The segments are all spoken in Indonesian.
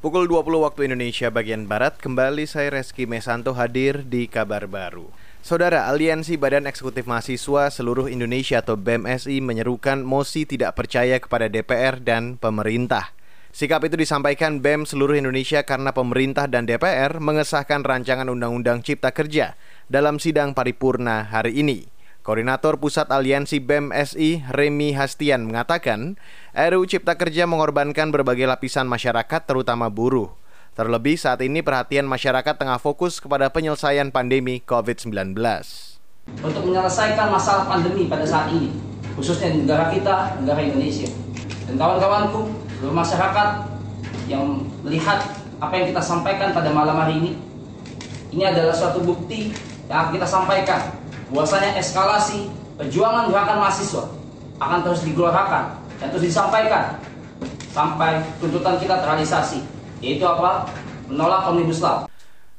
Pukul 20 waktu Indonesia bagian Barat, kembali saya Reski Mesanto hadir di kabar baru. Saudara, Aliansi Badan Eksekutif Mahasiswa Seluruh Indonesia atau BMSI menyerukan mosi tidak percaya kepada DPR dan pemerintah. Sikap itu disampaikan BEM seluruh Indonesia karena pemerintah dan DPR mengesahkan rancangan Undang-Undang Cipta Kerja dalam sidang paripurna hari ini. Koordinator Pusat Aliansi BEM SI, Remi Hastian, mengatakan RUU Cipta Kerja mengorbankan berbagai lapisan masyarakat, terutama buruh. Terlebih saat ini perhatian masyarakat tengah fokus kepada penyelesaian pandemi COVID-19. Untuk menyelesaikan masalah pandemi pada saat ini, khususnya di negara kita, negara Indonesia. Dan kawan-kawanku, seluruh masyarakat yang melihat apa yang kita sampaikan pada malam hari ini, ini adalah suatu bukti yang kita sampaikan bahwasanya eskalasi perjuangan gerakan mahasiswa akan terus digelorakan dan terus disampaikan sampai tuntutan kita terrealisasi yaitu apa menolak omnibus law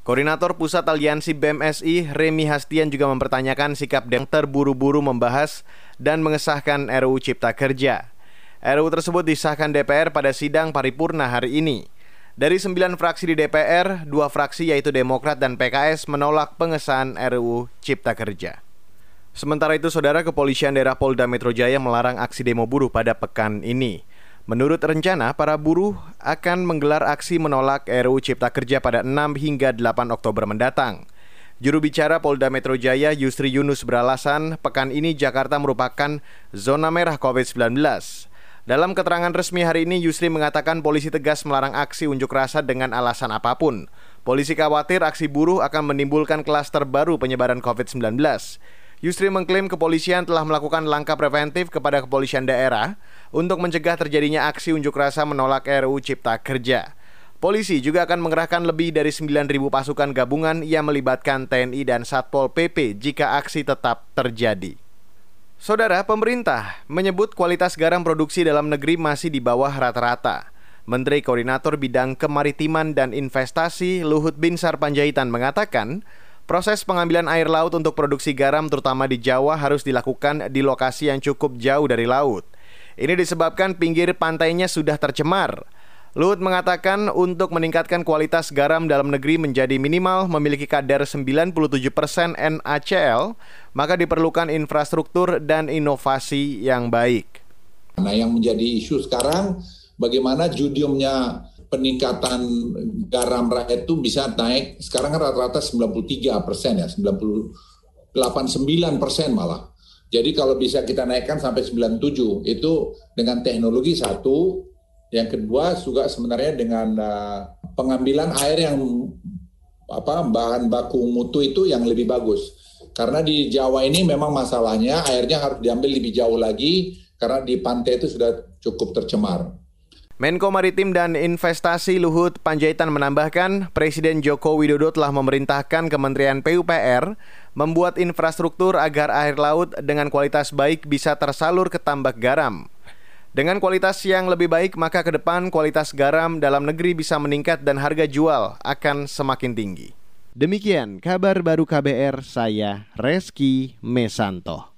Koordinator Pusat Aliansi BMSI, Remi Hastian juga mempertanyakan sikap yang terburu-buru membahas dan mengesahkan RUU Cipta Kerja. RUU tersebut disahkan DPR pada sidang paripurna hari ini. Dari sembilan fraksi di DPR, dua fraksi yaitu Demokrat dan PKS menolak pengesahan RUU Cipta Kerja. Sementara itu, Saudara Kepolisian Daerah Polda Metro Jaya melarang aksi demo buruh pada pekan ini. Menurut rencana, para buruh akan menggelar aksi menolak RUU Cipta Kerja pada 6 hingga 8 Oktober mendatang. Juru bicara Polda Metro Jaya Yusri Yunus beralasan pekan ini Jakarta merupakan zona merah COVID-19. Dalam keterangan resmi hari ini, Yusri mengatakan polisi tegas melarang aksi unjuk rasa dengan alasan apa pun. Polisi khawatir aksi buruh akan menimbulkan klaster baru penyebaran COVID-19. Yusri mengklaim kepolisian telah melakukan langkah preventif kepada kepolisian daerah untuk mencegah terjadinya aksi unjuk rasa menolak RUU Cipta Kerja. Polisi juga akan mengerahkan lebih dari 9.000 pasukan gabungan yang melibatkan TNI dan Satpol PP jika aksi tetap terjadi. Saudara, pemerintah menyebut kualitas garam produksi dalam negeri masih di bawah rata-rata. Menteri Koordinator Bidang Kemaritiman dan Investasi Luhut Binsar Panjaitan mengatakan, proses pengambilan air laut untuk produksi garam terutama di Jawa harus dilakukan di lokasi yang cukup jauh dari laut. Ini disebabkan pinggir pantainya sudah tercemar. Luhut mengatakan untuk meningkatkan kualitas garam dalam negeri menjadi minimal memiliki kadar 97% NaCl, maka diperlukan infrastruktur dan inovasi yang baik. Nah, yang menjadi isu sekarang bagaimana judiumnya peningkatan garam rakyat itu bisa naik sekarang rata-rata 93 persen ya, 98 9 persen malah. Jadi kalau bisa kita naikkan sampai 97 itu dengan teknologi satu, yang kedua juga sebenarnya dengan uh, pengambilan air yang apa bahan baku mutu itu yang lebih bagus. Karena di Jawa ini memang masalahnya airnya harus diambil lebih jauh lagi karena di pantai itu sudah cukup tercemar. Menko Maritim dan Investasi Luhut Panjaitan menambahkan, Presiden Joko Widodo telah memerintahkan Kementerian PUPR membuat infrastruktur agar air laut dengan kualitas baik bisa tersalur ke tambak garam. Dengan kualitas yang lebih baik, maka ke depan kualitas garam dalam negeri bisa meningkat dan harga jual akan semakin tinggi. Demikian kabar baru KBR, saya Reski Mesanto.